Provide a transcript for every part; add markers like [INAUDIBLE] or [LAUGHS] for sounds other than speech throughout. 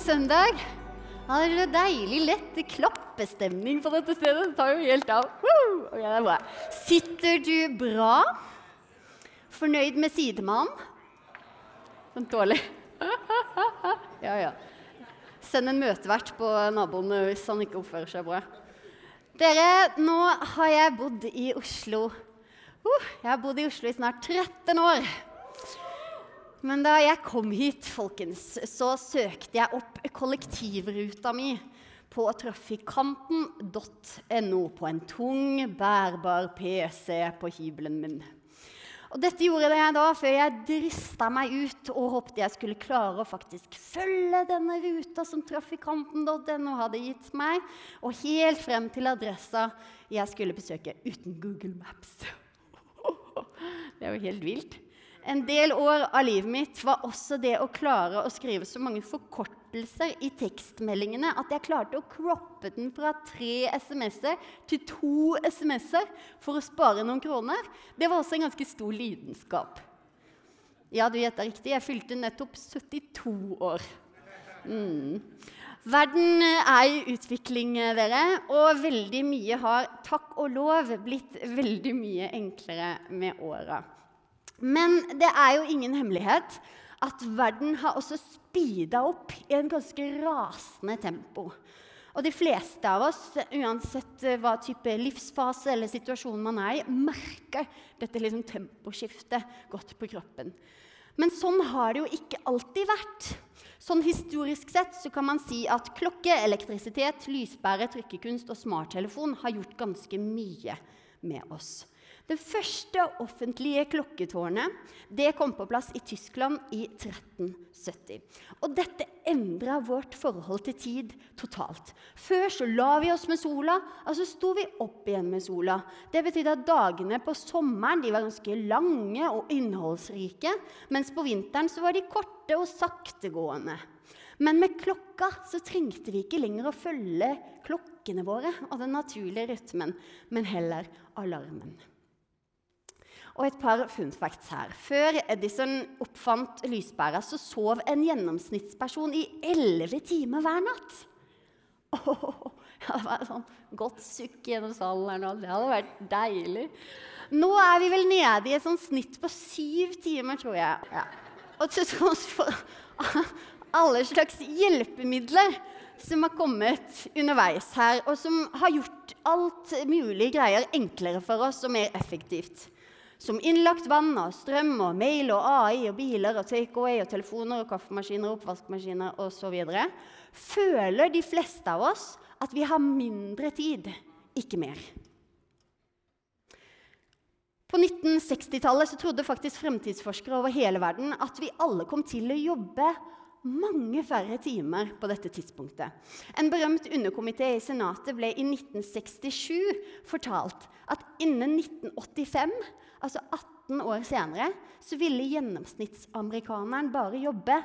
Søndag. Ja, det er deilig lett klappestemning på dette stedet. Det tar jo helt av. Woo! Er. Sitter du bra? Fornøyd med sidemannen? Sånn dårlig. [LAUGHS] ja, ja. Send en møtevert på naboen hvis han ikke oppfører seg bra. Dere, nå har jeg bodd i Oslo. Uh, jeg har bodd i Oslo i snart 13 år. Men da jeg kom hit, folkens, så søkte jeg opp kollektivruta mi på trafikanten.no på en tung, bærbar PC på hybelen min. Og dette gjorde jeg da før jeg drista meg ut og håpte jeg skulle klare å faktisk følge denne ruta som trafikanten.no hadde gitt meg, og helt frem til adressa jeg skulle besøke uten Google Maps. [LAUGHS] Det er jo helt vilt. En del år av livet mitt var også det å klare å skrive så mange forkortelser i tekstmeldingene at jeg klarte å croppe den fra tre SMS-er til to SMS-er for å spare noen kroner. Det var også en ganske stor lidenskap. Ja, du gjetta riktig. Jeg fylte nettopp 72 år. Mm. Verden er i utvikling, dere, og veldig mye har takk og lov blitt veldig mye enklere med åra. Men det er jo ingen hemmelighet at verden har også speeda opp i en ganske rasende tempo. Og de fleste av oss, uansett hva type livsfase eller situasjon man er i, merker dette liksom temposkiftet godt på kroppen. Men sånn har det jo ikke alltid vært. Sånn Historisk sett så kan man si at klokke, elektrisitet, lyspære, trykkekunst og smarttelefon har gjort ganske mye med oss. Det første offentlige klokketårnet det kom på plass i Tyskland i 1370. Og dette endra vårt forhold til tid totalt. Før så la vi oss med sola, og så sto vi opp igjen med sola. Det betydde at dagene på sommeren var ganske lange og innholdsrike, mens på vinteren så var de korte og saktegående. Men med klokka så trengte vi ikke lenger å følge klokkene våre og den naturlige rytmen, men heller alarmen. Og et par fun facts her. Før Edison oppfant lyspæra, så sov en gjennomsnittsperson i elleve timer hver natt. Oh, ja, det var sånn godt sukk gjennom salen her nå. Det hadde vært deilig. Nå er vi vel nede i et sånt snitt på syv timer, tror jeg. Ja. Og til tross for [LAUGHS] alle slags hjelpemidler som har kommet underveis her, og som har gjort alt mulig greier enklere for oss og mer effektivt som innlagt vann og strøm og mail og AI og biler og takeaway og telefoner og kaffemaskiner og oppvaskmaskiner osv., føler de fleste av oss at vi har mindre tid, ikke mer. På 1960-tallet trodde faktisk fremtidsforskere over hele verden at vi alle kom til å jobbe mange færre timer på dette tidspunktet. En berømt underkomité i Senatet ble i 1967 fortalt at innen 1985, altså 18 år senere, så ville gjennomsnittsamerikaneren bare jobbe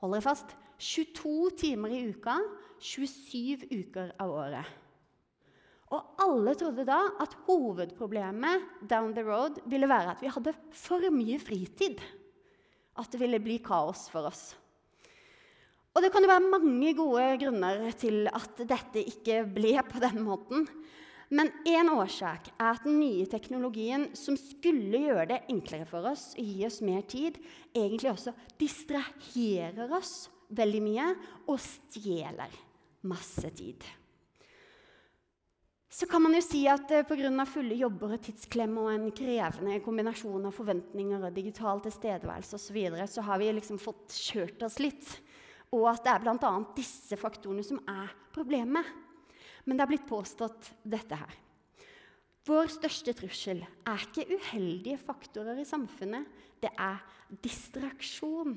hold dere fast, 22 timer i uka 27 uker av året. Og alle trodde da at hovedproblemet down the road ville være at vi hadde for mye fritid. At det ville bli kaos for oss. Og det kan jo være mange gode grunner til at dette ikke ble på den måten. Men én årsak er at den nye teknologien som skulle gjøre det enklere for oss og gi oss mer tid, egentlig også distraherer oss veldig mye og stjeler masse tid. Så kan man jo si at uh, pga. fulle jobber og tidsklemme og en krevende kombinasjon av forventninger og digital tilstedeværelse osv., så, videre, så har vi liksom fått kjørt oss litt og at det er bl.a. disse faktorene som er problemet. Men det er blitt påstått dette her. Vår største trussel er ikke uheldige faktorer i samfunnet, det er distraksjon.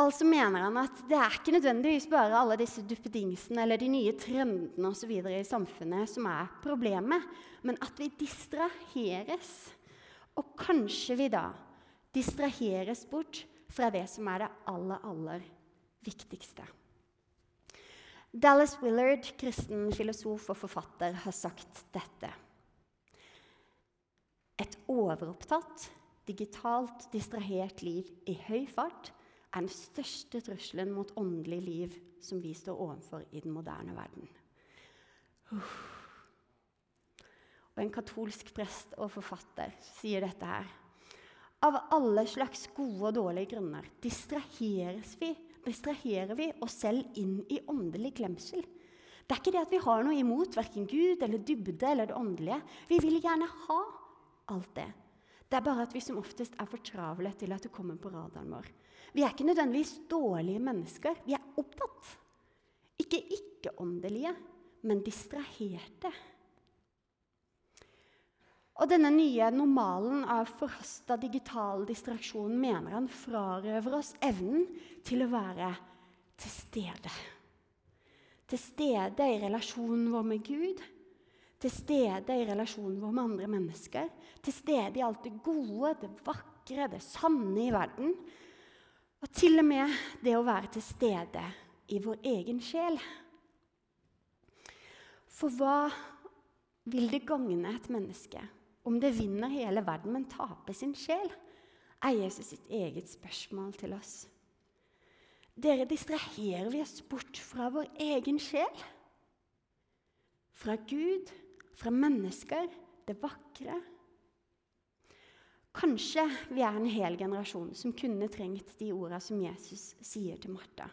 Altså mener han at det er ikke nødvendigvis bare alle disse duppedingsene eller de nye trendene og så i samfunnet som er problemet, men at vi distraheres. Og kanskje vi da distraheres bort fra det som er det aller, aller viktigste. Dallas Willard, kristen filosof og forfatter, har sagt dette. Et overopptatt, digitalt distrahert liv i høy fart er den største trusselen mot åndelig liv som vi står overfor i den moderne verden. Og en katolsk prest og forfatter sier dette her. Av alle slags gode og dårlige grunner distraheres vi, distraherer vi oss selv inn i åndelig glemsel. Det er ikke det at vi har noe imot verken Gud eller dybde eller det åndelige. Vi vil gjerne ha alt det. Det er bare at vi som oftest er for travle til at det kommer på radaren vår. Vi er ikke nødvendigvis dårlige mennesker. Vi er opptatt. Ikke ikke-åndelige, men distraherte. Og denne nye normalen av forhasta digital distraksjon mener han frarøver oss evnen til å være til stede. Til stede i relasjonen vår med Gud, til stede i relasjonen vår med andre mennesker, til stede i alt det gode, det vakre, det sanne i verden. Og til og med det å være til stede i vår egen sjel. For hva vil det gagne et menneske om det vinner hele verden, men taper sin sjel, er Jesus sitt eget spørsmål til oss. Dere distraherer vi oss bort fra vår egen sjel? Fra Gud, fra mennesker, det vakre? Kanskje vi er en hel generasjon som kunne trengt de orda som Jesus sier til Martha.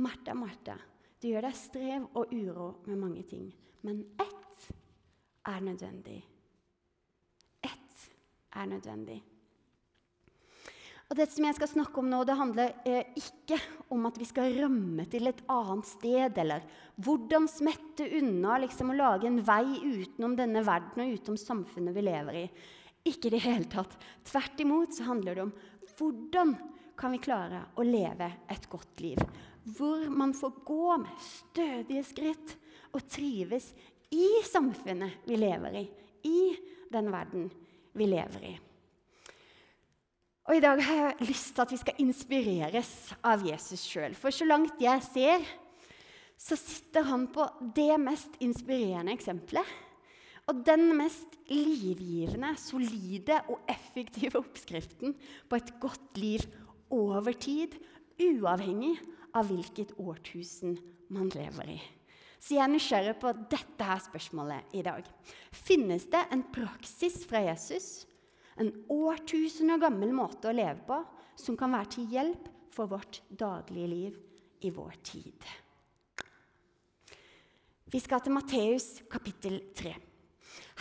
Martha, Martha, du gjør deg strev og uro med mange ting, men ett er nødvendig er nødvendig. Og Det som jeg skal snakke om nå, det handler eh, ikke om at vi skal rømme til et annet sted, eller hvordan smette unna liksom, å lage en vei utenom denne verden og utenom samfunnet vi lever i. Ikke i det hele tatt. Tvert imot så handler det om hvordan kan vi klare å leve et godt liv. Hvor man får gå med stødige skritt og trives i samfunnet vi lever i, i den verden vi lever i. Og I dag har jeg lyst til at vi skal inspireres av Jesus sjøl. For så langt jeg ser, så sitter han på det mest inspirerende eksempelet. Og den mest livgivende, solide og effektive oppskriften på et godt liv over tid, uavhengig av hvilket årtusen man lever i. Så jeg er nysgjerrig på dette her spørsmålet i dag. Finnes det en praksis fra Jesus, en årtusener gammel måte å leve på, som kan være til hjelp for vårt daglige liv i vår tid? Vi skal til Matteus kapittel 3.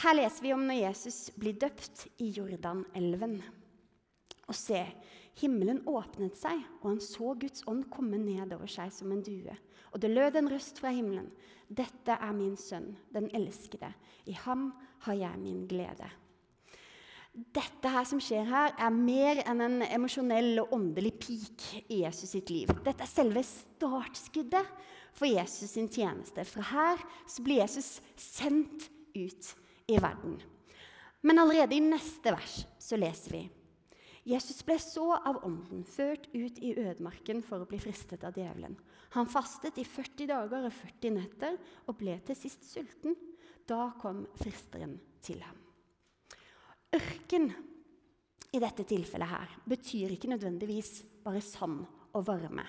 Her leser vi om når Jesus blir døpt i Jordanelven. Og se, himmelen åpnet seg, og han så Guds ånd komme ned over seg som en due. Og det lød en røst fra himmelen. Dette er min sønn, den elskede. I ham har jeg min glede. Dette her som skjer her, er mer enn en emosjonell og åndelig peak i Jesus sitt liv. Dette er selve startskuddet for Jesus sin tjeneste. Fra her så blir Jesus sendt ut i verden. Men allerede i neste vers så leser vi Jesus ble så av ånden ført ut i ødemarken for å bli fristet av djevelen. Han fastet i 40 dager og 40 netter og ble til sist sulten. Da kom fristeren til ham. Ørken i dette tilfellet her betyr ikke nødvendigvis bare sand og varme.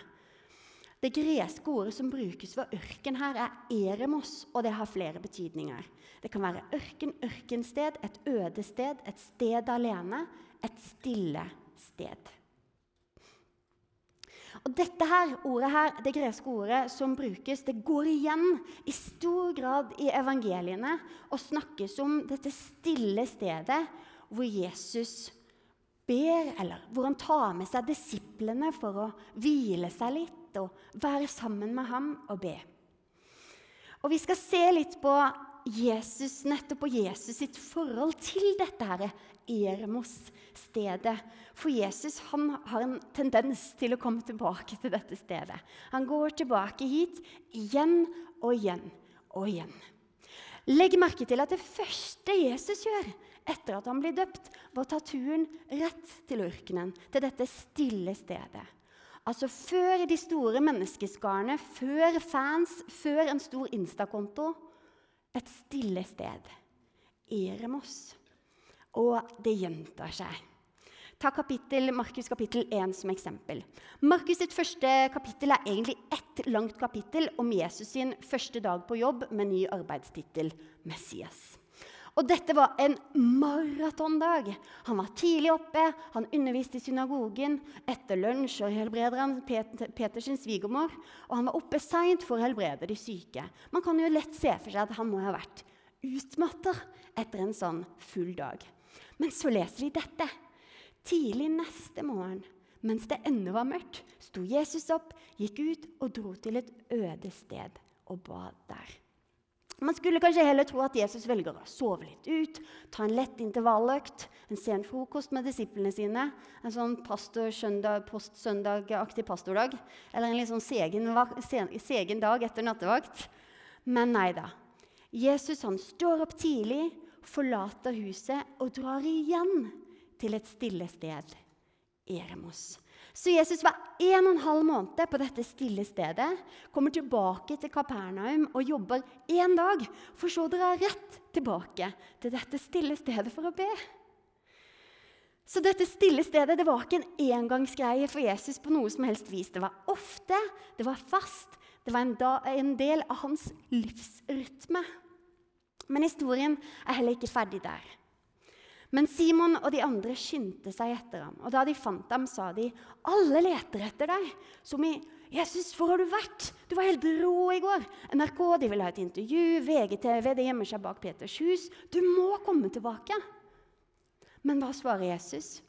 Det greske ordet som brukes for ørken her, er eremos, og det har flere betydninger. Det kan være ørken, ørkensted, et øde sted, et sted alene, et stille sted. Og dette her, ordet her, Det greske ordet som brukes, det går igjen i stor grad i evangeliene og snakkes om dette stille stedet hvor Jesus ber, eller hvor han tar med seg disiplene for å hvile seg litt og være sammen med ham og be. Og Vi skal se litt på Jesus, nettopp på Jesus sitt forhold til dette her Eremos-stedet. For Jesus han har en tendens til å komme tilbake til dette stedet. Han går tilbake hit igjen og igjen og igjen. Legg merke til at det første Jesus gjør etter at han blir døpt, var å ta turen rett til ørkenen, til dette stille stedet. Altså før de store menneskeskarene, før fans, før en stor Insta-konto. Et stille sted. Eremos. Og det gjentar seg. ta kapittel, Markus kapittel 1 som eksempel. Markus sitt første kapittel er egentlig ett langt kapittel om Jesus sin første dag på jobb med ny arbeidstittel Messias. Og dette var en maratondag. Han var tidlig oppe, han underviste i synagogen. Etter lunsj og helbreder han Peters svigermor. Og han var oppe seint for å helbrede de syke. Man kan jo lett se for seg at han må ha vært utmatta etter en sånn full dag. Men så leser vi dette. Tidlig neste morgen, mens det ennå var mørkt, sto Jesus opp, gikk ut og dro til et øde sted og ba der. Man skulle kanskje heller tro at Jesus velger å sove litt ut, ta en lett intervalløkt, en sen frokost med disiplene sine, en sånn postsøndagaktig pastordag, eller en litt sånn segen, segen, dag etter nattevakt. Men nei da. Jesus han står opp tidlig, forlater huset og drar igjen til et stille sted, Eremos. Så Jesus var en og en halv måned på dette stille stedet, kommer tilbake til Kapernaum og jobber én dag, for så å dra rett tilbake til dette stille stedet for å be. Så dette stille stedet det var ikke en engangsgreie for Jesus på noe som helst vis. Det var ofte, det var fast, det var en, da, en del av hans livsrytme. Men historien er heller ikke ferdig der. Men Simon og de andre skyndte seg etter ham. Og da de fant ham, sa de, 'Alle leter etter deg.' Som i 'Jesus, hvor har du vært? Du var helt rå i går.' NRK de vil ha et intervju, VGTV det gjemmer seg bak Peters hus. Du må komme tilbake. Men hva svarer Jesus?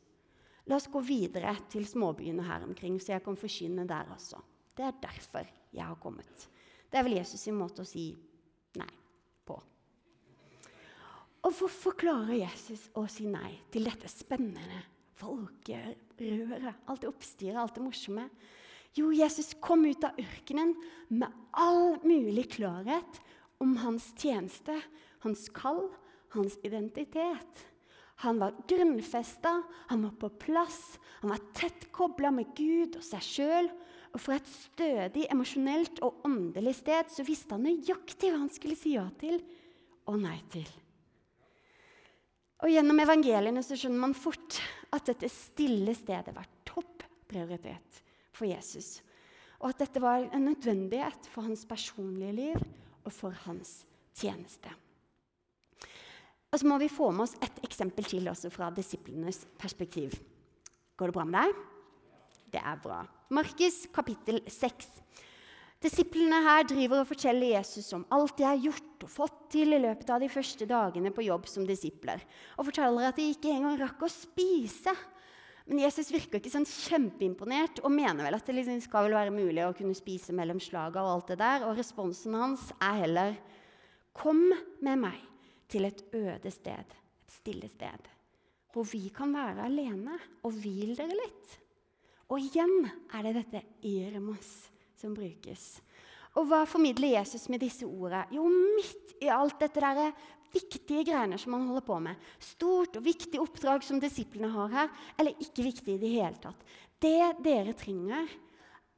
La oss gå videre til småbyene her omkring, så jeg kan forkynne der også. Det er derfor jeg har kommet. Det er vel Jesus sin måte å si nei. Og hvorfor klarer Jesus å si nei til dette spennende folkerøret? Alt det oppstyret, alt det morsomme? Jo, Jesus kom ut av ørkenen med all mulig klarhet om hans tjeneste, hans kall, hans identitet. Han var grunnfesta, han var på plass, han var tett kobla med Gud og seg sjøl. Og fra et stødig emosjonelt og åndelig sted så visste han nøyaktig hva han skulle si ja til og nei til. Og Gjennom evangeliene så skjønner man fort at dette stille stedet var topp prioritet for Jesus. Og at dette var en nødvendighet for hans personlige liv og for hans tjeneste. Og så må vi få med oss et eksempel til også fra disiplenes perspektiv. Går det bra med deg? Det er bra. Markus kapittel 6. Disiplene her driver og forteller Jesus om alt de har gjort og fått til i løpet av de første dagene på jobb som disipler, og forteller at de ikke engang rakk å spise. Men Jesus virker ikke sånn kjempeimponert og mener vel at det liksom skal vel være mulig å kunne spise mellom slaga og alt det der. Og responsen hans er heller Kom med meg til et øde sted, et stille sted, hvor vi kan være alene, og hvil dere litt. Og igjen er det dette Eremos som brukes. Og hva formidler Jesus med disse ordene? Jo, midt i alt dette der viktige greiene som han holder på med, stort og viktig oppdrag som disiplene har her, eller ikke viktig i det hele tatt Det dere trenger,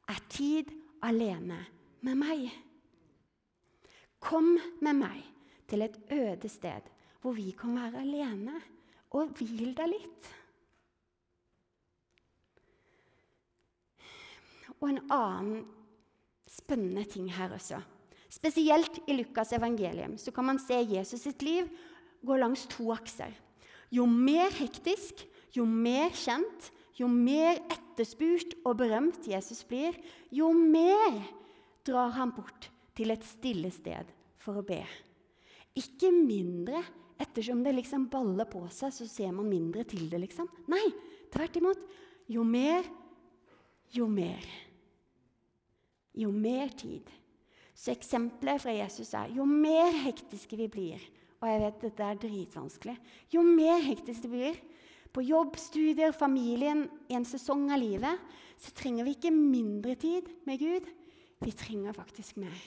er tid alene med meg. Kom med meg til et øde sted hvor vi kan være alene, og hvil deg litt. Og en annen spennende ting her også. Spesielt i Lukas' evangelium så kan man se Jesus sitt liv gå langs to akser. Jo mer hektisk, jo mer kjent, jo mer etterspurt og berømt Jesus blir, jo mer drar han bort til et stille sted for å be. Ikke mindre. Ettersom det liksom baller på seg, så ser man mindre til det, liksom. Nei, tvert imot. Jo mer, jo mer jo mer tid. Så eksempelet fra Jesus er jo mer hektiske vi blir Og jeg vet dette er dritvanskelig. Jo mer hektiske vi blir på jobb, studier, familien, i en sesong av livet, så trenger vi ikke mindre tid med Gud. Vi trenger faktisk mer.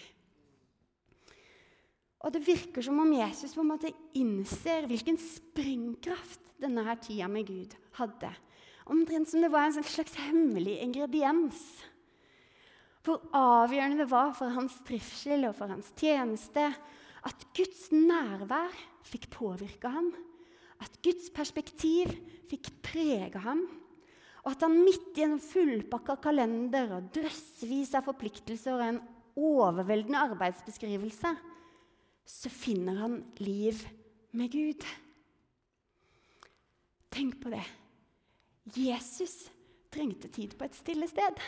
Og det virker som om Jesus på en måte innser hvilken sprengkraft denne her tida med Gud hadde. Omtrent som det var en slags hemmelig ingrediens hvor avgjørende det var for hans trivsel og for hans tjeneste at Guds nærvær fikk påvirke ham, at Guds perspektiv fikk prege ham, Og at han midt i en fullpakka kalender og drøssevis av forpliktelser og en overveldende arbeidsbeskrivelse, så finner han liv med Gud. Tenk på det. Jesus trengte tid på et stille sted.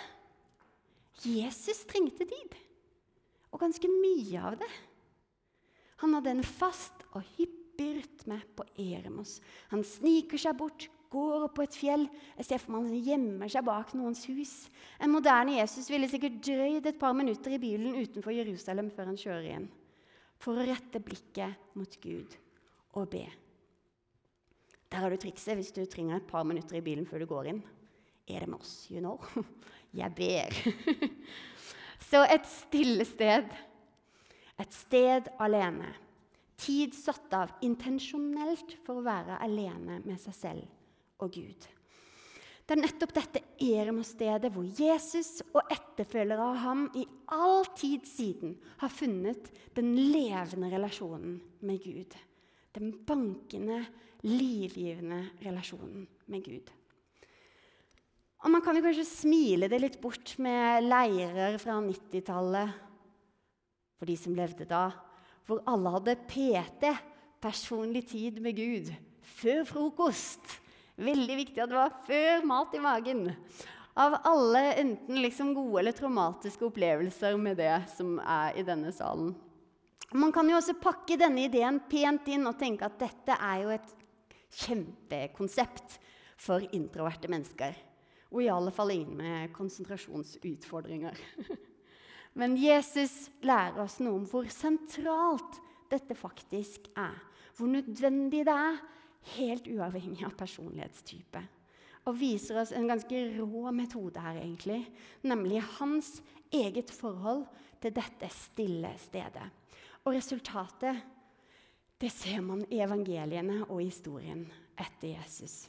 Jesus trengte tid, og ganske mye av det. Han hadde en fast og hyppig rytme på Eremos. Han sniker seg bort, går opp på et fjell. Jeg ser for meg han gjemmer seg bak noens hus. En moderne Jesus ville sikkert drøyd et par minutter i bilen utenfor Jerusalem før han kjører igjen, for å rette blikket mot Gud og be. Der har du trikset hvis du trenger et par minutter i bilen før du går inn. Er det med oss, you know? [LAUGHS] Jeg ber. [LAUGHS] Så et stille sted. Et sted alene. Tid satt av intensjonelt for å være alene med seg selv og Gud. Det er nettopp dette Eremos-stedet hvor Jesus og etterfølgere av ham i all tid siden har funnet den levende relasjonen med Gud. Den bankende, livgivende relasjonen med Gud. Og Man kan jo kanskje smile det litt bort med leirer fra 90-tallet for de som levde da, hvor alle hadde PT, personlig tid med Gud, før frokost. Veldig viktig at det var før mat i magen. Av alle enten liksom gode eller traumatiske opplevelser med det som er i denne salen. Man kan jo også pakke denne ideen pent inn og tenke at dette er jo et kjempekonsept for introverte mennesker. Og i alle fall ingen med konsentrasjonsutfordringer. [LAUGHS] Men Jesus lærer oss noe om hvor sentralt dette faktisk er. Hvor nødvendig det er, helt uavhengig av personlighetstype. Og viser oss en ganske rå metode her, egentlig. Nemlig hans eget forhold til dette stille stedet. Og resultatet det ser man i evangeliene og historien etter Jesus.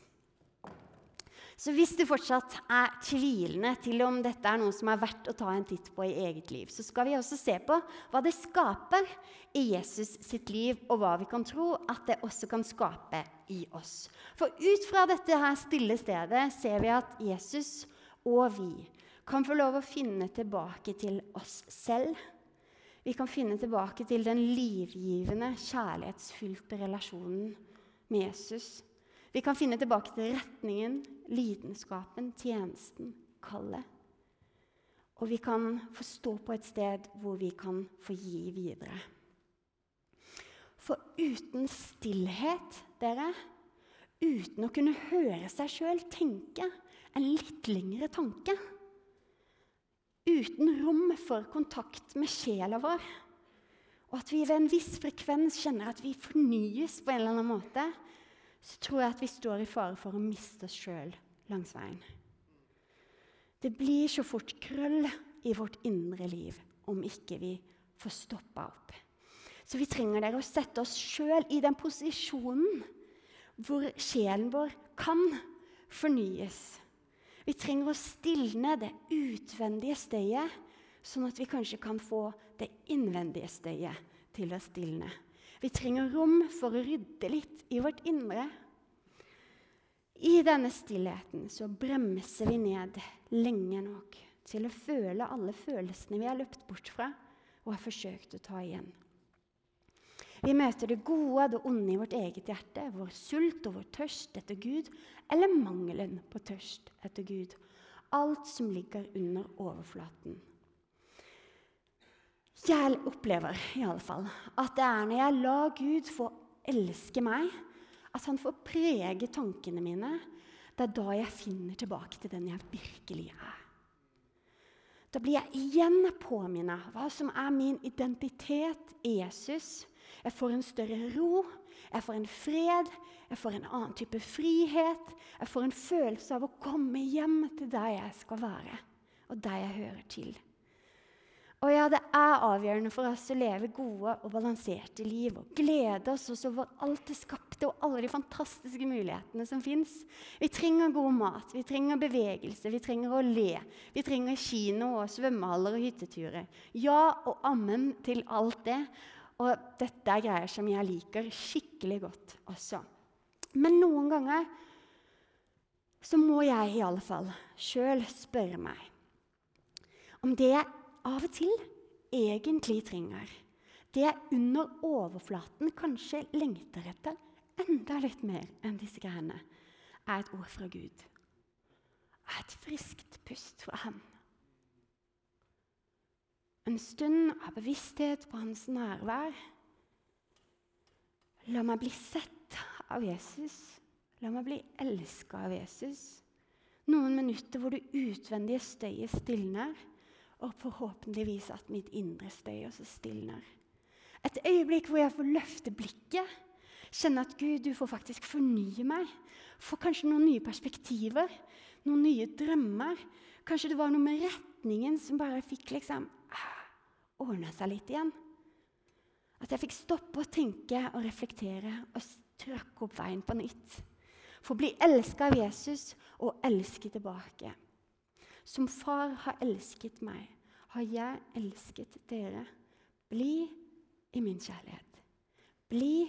Så hvis du fortsatt er tvilende til om dette er noe som er verdt å ta en titt på i eget liv, så skal vi også se på hva det skaper i Jesus sitt liv, og hva vi kan tro at det også kan skape i oss. For ut fra dette her stille stedet ser vi at Jesus og vi kan få lov å finne tilbake til oss selv. Vi kan finne tilbake til den livgivende, kjærlighetsfylte relasjonen med Jesus. Vi kan finne tilbake til retningen, lidenskapen, tjenesten, kallet. Og vi kan få stå på et sted hvor vi kan få gi videre. For uten stillhet, dere, uten å kunne høre seg sjøl tenke en litt lengre tanke, uten rom for kontakt med sjela vår, og at vi ved en viss frekvens kjenner at vi fornyes på en eller annen måte, så tror jeg at vi står i fare for å miste oss sjøl langs veien. Det blir så fort krøll i vårt indre liv om ikke vi får stoppa opp. Så vi trenger dere å sette oss sjøl i den posisjonen hvor sjelen vår kan fornyes. Vi trenger å stilne det utvendige støyet, sånn at vi kanskje kan få det innvendige støyet til å stilne. Vi trenger rom for å rydde litt i vårt indre. I denne stillheten så bremser vi ned lenge nok til å føle alle følelsene vi har løpt bort fra og har forsøkt å ta igjen. Vi møter det gode og det onde i vårt eget hjerte, vår sult og vår tørst etter Gud, eller mangelen på tørst etter Gud. Alt som ligger under overflaten. Jeg opplever i alle fall at det er når jeg lar Gud få elske meg, at han får prege tankene mine, det er da jeg finner tilbake til den jeg virkelig er. Da blir jeg igjen påminnet hva som er min identitet Jesus. Jeg får en større ro, jeg får en fred, jeg får en annen type frihet. Jeg får en følelse av å komme hjem til der jeg skal være, og der jeg hører til. Og ja, det er avgjørende for oss å leve gode og balanserte liv og glede oss også over alt det skapte og alle de fantastiske mulighetene som fins. Vi trenger god mat, vi trenger bevegelse, vi trenger å le. Vi trenger kino og svømmehaller og hytteturer. Ja og ammen til alt det. Og dette er greier som jeg liker skikkelig godt også. Men noen ganger så må jeg i alle fall sjøl spørre meg om det jeg av og til egentlig trenger, det jeg under overflaten kanskje lengter etter enda litt mer enn disse greiene, er et ord fra Gud. Er et friskt pust fra Ham. En stund av bevissthet på Hans nærvær. La meg bli sett av Jesus. La meg bli elska av Jesus. Noen minutter hvor det utvendige støyet stilner og forhåpentligvis at mitt indre støy også stilner. Et øyeblikk hvor jeg får løfte blikket, kjenne at Gud, du får faktisk fornye meg. Få kanskje noen nye perspektiver, noen nye drømmer. Kanskje det var noe med retningen som bare fikk liksom ah, ordna seg litt igjen. At jeg fikk stoppe å tenke og reflektere og trøkke opp veien på nytt. Få bli elska av Jesus og elske tilbake. Som far har elsket meg, har jeg elsket dere. Bli i min kjærlighet. Bli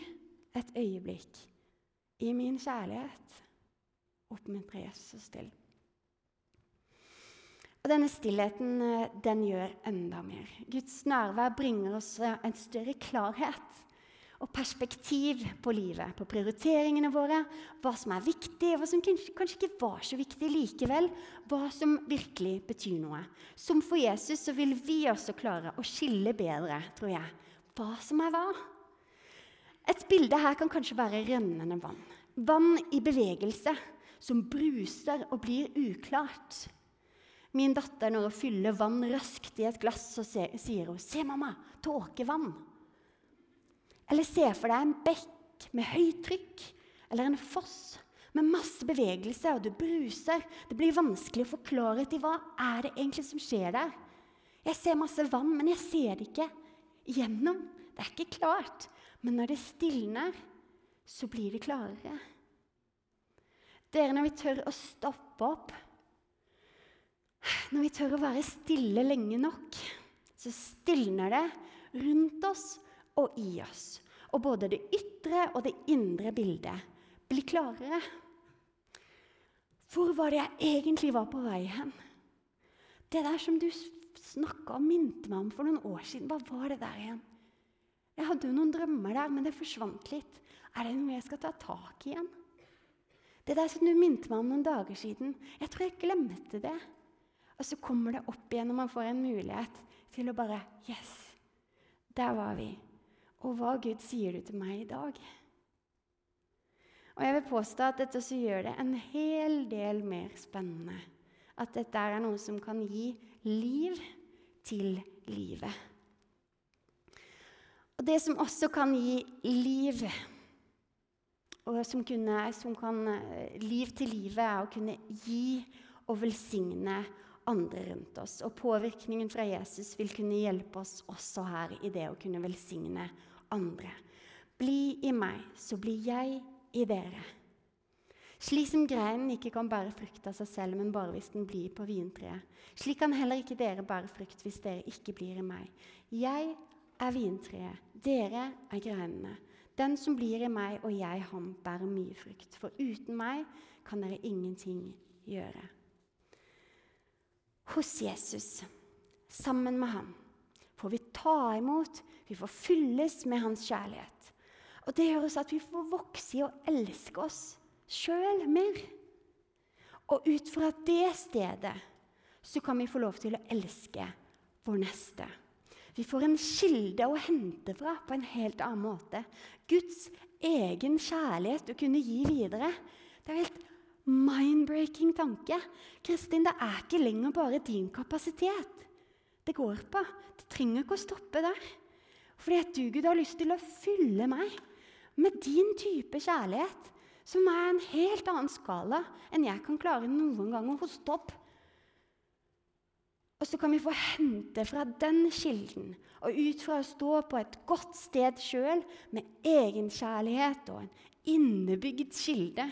et øyeblikk i min kjærlighet. oppmuntrer Jesus til. Og Denne stillheten eh, den gjør enda mer. Guds nærvær bringer oss eh, en større klarhet og perspektiv på livet, på prioriteringene våre, hva som er viktig, hva som kanskje ikke var så viktig likevel, hva som virkelig betyr noe. Som for Jesus så vil vi også klare å skille bedre, tror jeg, hva som er hva. Et bilde her kan kanskje være rennende vann. Vann i bevegelse, som bruser og blir uklart. Min datter, når hun fyller vann raskt i et glass, så sier hun 'Se, mamma, tåkevann'. Eller se for deg en bekk med høyt trykk, eller en foss med masse bevegelse, og det bruser. Det blir vanskelig å få klarhet i hva er det egentlig som skjer der. Jeg ser masse vann, men jeg ser det ikke gjennom. Det er ikke klart. Men når det stilner, så blir det klarere. Dere, når vi tør å stoppe opp, når vi tør å være stille lenge nok, så stilner det rundt oss og i oss. Og både det ytre og det indre bildet blir klarere. Hvor var det jeg egentlig var på vei hen? Det der som du snakka og minte meg om for noen år siden, hva var det der igjen? Jeg hadde jo noen drømmer der, men det forsvant litt. Er det noe jeg skal ta tak i igjen? Det der som du minte meg om noen dager siden, jeg tror jeg glemte det. Og så kommer det opp igjen når man får en mulighet til å bare Yes, der var vi. Og hva Gud sier du til meg i dag? Og jeg vil påstå at dette også gjør det en hel del mer spennende. At dette er noe som kan gi liv til livet. Og det som også kan gi liv, og som, kunne, som kan eh, liv til livet, er å kunne gi og velsigne andre rundt oss. Og påvirkningen fra Jesus vil kunne hjelpe oss også her i det å kunne velsigne andre. Bli i meg, så blir jeg i dere. Slik som greinen ikke kan bære frukt av seg selv, men bare hvis den blir på vintreet. Slik kan heller ikke dere bære frukt hvis dere ikke blir i meg. Jeg er vintreet, dere er greinene. Den som blir i meg og jeg ham, bærer mye frukt. For uten meg kan dere ingenting gjøre hos Jesus, sammen med ham, får vi ta imot, vi får fylles med hans kjærlighet. Og det gjør oss at vi får vokse i å elske oss sjøl mer. Og ut fra det stedet så kan vi få lov til å elske vår neste. Vi får en kilde å hente fra på en helt annen måte. Guds egen kjærlighet å kunne gi videre. Det er helt mind-breaking tanke. Kristin, det er ikke lenger bare din kapasitet det går på. Det trenger ikke å stoppe der. Fordi at du, Gud, har lyst til å fylle meg med din type kjærlighet, som er en helt annen skala enn jeg kan klare noen gang å hoste opp. Og så kan vi få hente fra den kilden, og ut fra å stå på et godt sted sjøl med egenkjærlighet og en innebygd kilde,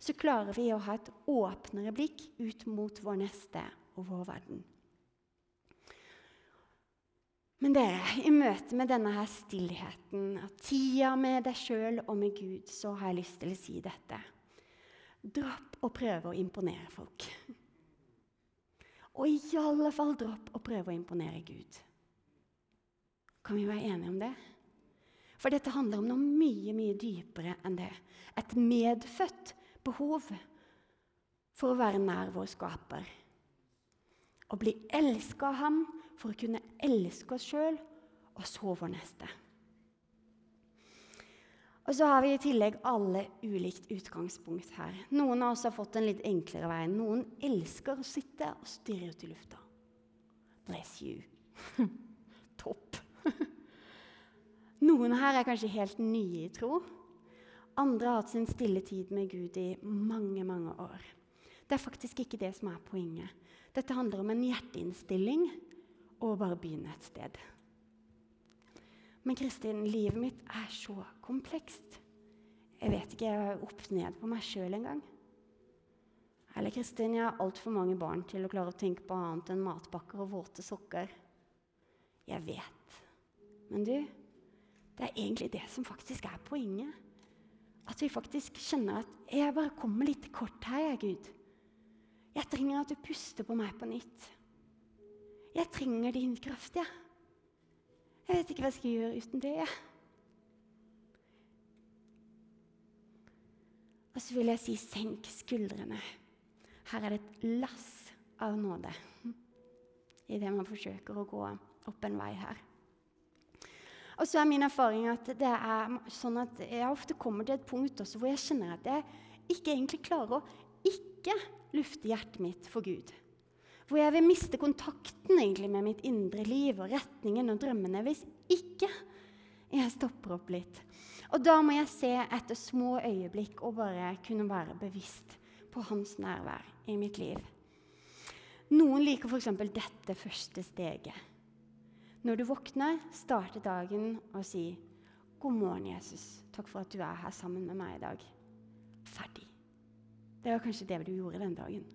så klarer vi å ha et åpnere blikk ut mot vår neste og vår verden. Men dere, i møte med denne her stillheten, tida med deg sjøl og med Gud, så har jeg lyst til å si dette. dropp å prøve å imponere folk. Og i alle fall dropp å prøve å imponere Gud. Kan vi være enige om det? For dette handler om noe mye, mye dypere enn det. Et medfødt behov for å være nær vår skaper. Å bli elska av ham for å kunne elske oss sjøl og så vår neste. Og så har vi i tillegg alle ulikt utgangspunkt her. Noen av oss har fått en litt enklere vei. Noen elsker å sitte og stirre ut i lufta. Bless you. [LAUGHS] Topp. [LAUGHS] Noen her er kanskje helt nye i tro. Andre har hatt sin stille tid med Gud i mange, mange år. Det er faktisk ikke det som er poenget. Dette handler om en hjerteinnstilling og bare begynne et sted. Men Kristin, livet mitt er så komplekst. Jeg vet ikke jeg er opp ned på meg sjøl engang. Eller Kristin, jeg har altfor mange barn til å klare å tenke på annet enn matpakker og våte sokker. Jeg vet. Men du, det er egentlig det som faktisk er poenget. At vi faktisk kjenner at 'jeg bare kommer litt kort her, jeg, Gud'. Jeg trenger at du puster på meg på nytt. Jeg trenger din kraft, jeg. Ja. Jeg vet ikke hva jeg skal gjøre uten det. Og så vil jeg si senk skuldrene. Her er det et lass av nåde idet man forsøker å gå opp en vei her. Og så er min erfaring at det er sånn at jeg ofte kommer til et punkt også hvor jeg kjenner at jeg ikke egentlig klarer å ikke lufte hjertet mitt for Gud. Hvor jeg vil miste kontakten egentlig med mitt indre liv og retningen og drømmene hvis ikke jeg stopper opp litt. Og da må jeg se etter små øyeblikk og bare kunne være bevisst på hans nærvær i mitt liv. Noen liker f.eks. dette første steget. Når du våkner, starter dagen og si 'God morgen, Jesus. Takk for at du er her sammen med meg i dag.' Ferdig. Det var kanskje det du gjorde den dagen.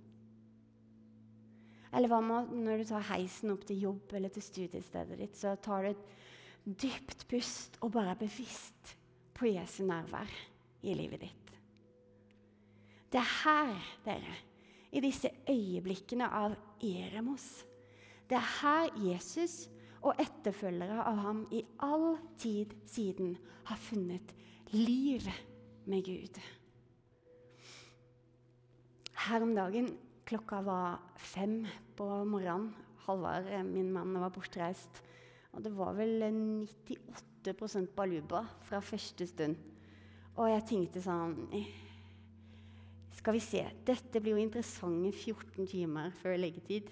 Eller hva med når du tar heisen opp til jobb eller til studiestedet ditt, så tar du et dypt pust og bare er bevisst på Jesu nærvær i livet ditt. Det er her, dere, i disse øyeblikkene av Eremos, det er her Jesus og etterfølgere av ham i all tid siden har funnet liv med Gud. Her om dagen Klokka var fem på morgenen. Halvard, eh, min mann, var bortreist. Og det var vel 98% baluba fra første stund. Og jeg tenkte sånn eh, Skal vi se Dette blir jo interessante 14 timer før leggetid.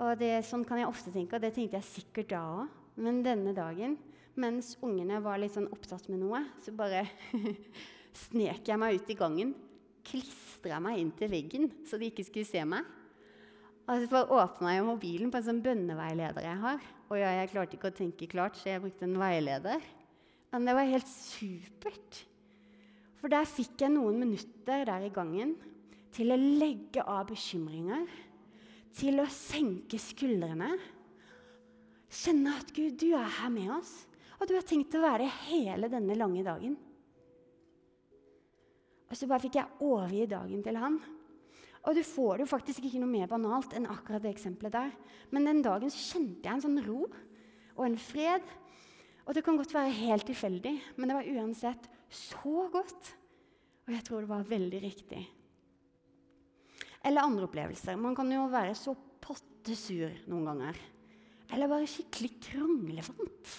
Og det, sånn kan jeg ofte tenke, og det tenkte jeg sikkert da òg. Men denne dagen, mens ungene var litt sånn opptatt med noe, så bare [LAUGHS] snek jeg meg ut i gangen klistra meg inn til veggen så de ikke skulle se meg. Og så åpna jeg mobilen på en sånn bønneveileder jeg har. Og ja, jeg klarte ikke å tenke klart, så jeg brukte en veileder. Men det var helt supert. For der fikk jeg noen minutter der i gangen til å legge av bekymringer, til å senke skuldrene. Kjenne at Gud, du er her med oss, og du har tenkt å være hele denne lange dagen. Og så bare fikk jeg overgi dagen til han. Og du får det jo faktisk ikke noe mer banalt enn akkurat det eksempelet der. Men den dagen så kjente jeg en sånn ro og en fred. Og det kan godt være helt tilfeldig, men det var uansett så godt. Og jeg tror det var veldig riktig. Eller andre opplevelser. Man kan jo være så pottesur noen ganger. Eller bare skikkelig kranglefant.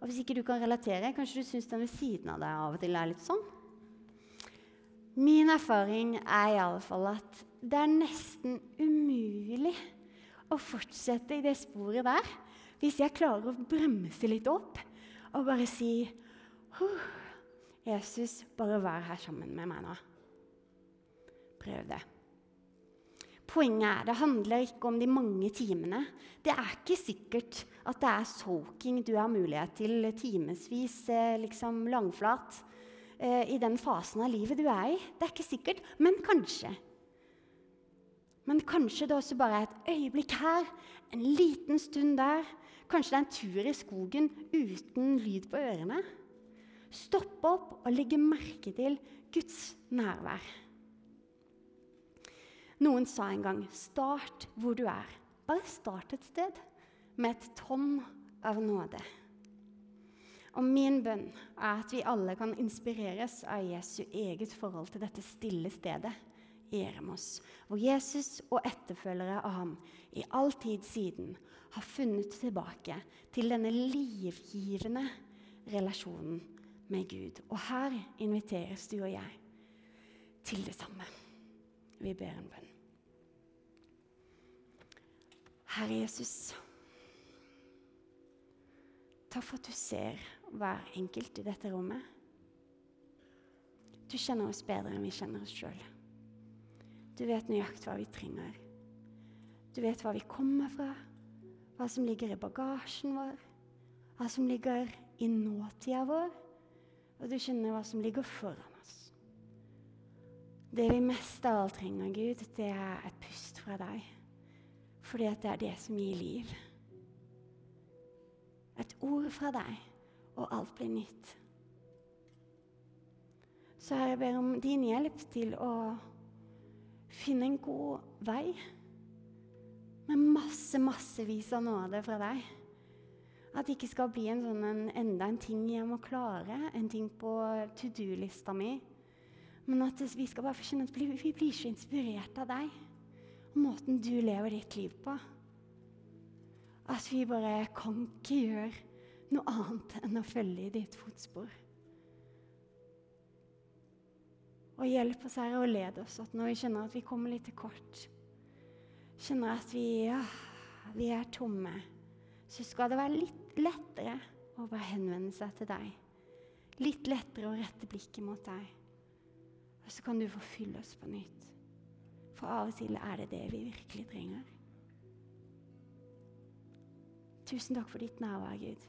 Og hvis ikke du kan relatere, kanskje du syns den ved siden av deg av og til er litt sånn. Min erfaring er i alle fall at det er nesten umulig å fortsette i det sporet der hvis jeg klarer å bremse litt opp og bare si Jesus, bare vær her sammen med meg nå. Prøv det. Poenget er det handler ikke om de mange timene. Det er ikke sikkert at det er soaking du har mulighet til timevis eh, liksom langflat i den fasen av livet du er i. Det er ikke sikkert, men kanskje. Men kanskje det også bare er et øyeblikk her, en liten stund der. Kanskje det er en tur i skogen uten lyd på ørene. Stopp opp og legge merke til Guds nærvær. Noen sa en gang 'start hvor du er'. Bare start et sted med et tonn av nåde. Og min bønn er at vi alle kan inspireres av Jesu eget forhold til dette stille stedet i Eremos, hvor Jesus og etterfølgere av ham i all tid siden har funnet tilbake til denne livgivende relasjonen med Gud. Og her inviteres du og jeg til det samme. Vi ber en bønn. Herre Jesus, takk for at du ser hver enkelt i dette rommet. Du kjenner oss bedre enn vi kjenner oss sjøl. Du vet nøyaktig hva vi trenger. Du vet hva vi kommer fra, hva som ligger i bagasjen vår, hva som ligger i nåtida vår, og du kjenner hva som ligger foran oss. Det vi mest av alt trenger, Gud, det er et pust fra deg. Fordi at det er det som gir liv. Et ord fra deg, og alt blir nytt. Så jeg ber om din hjelp til å finne en god vei med masse, massevis av nåde fra deg. At det ikke skal bli en sånn en, enda en ting jeg må klare, en ting på to do-lista mi. Men at vi skal bare skjønne at vi blir så inspirert av deg og måten du lever ditt liv på. At vi bare kan ikke gjøre noe annet enn å følge i ditt fotspor. Og hjelp oss, Herre, og led oss at når vi kjenner at vi kommer litt til kort, kjenner at vi, ja, vi er tomme, så skal det være litt lettere å bare henvende seg til deg. Litt lettere å rette blikket mot deg. Og så kan du få fylle oss på nytt. For av og til er det det vi virkelig trenger. Tusen takk for ditt nærvær, Gud.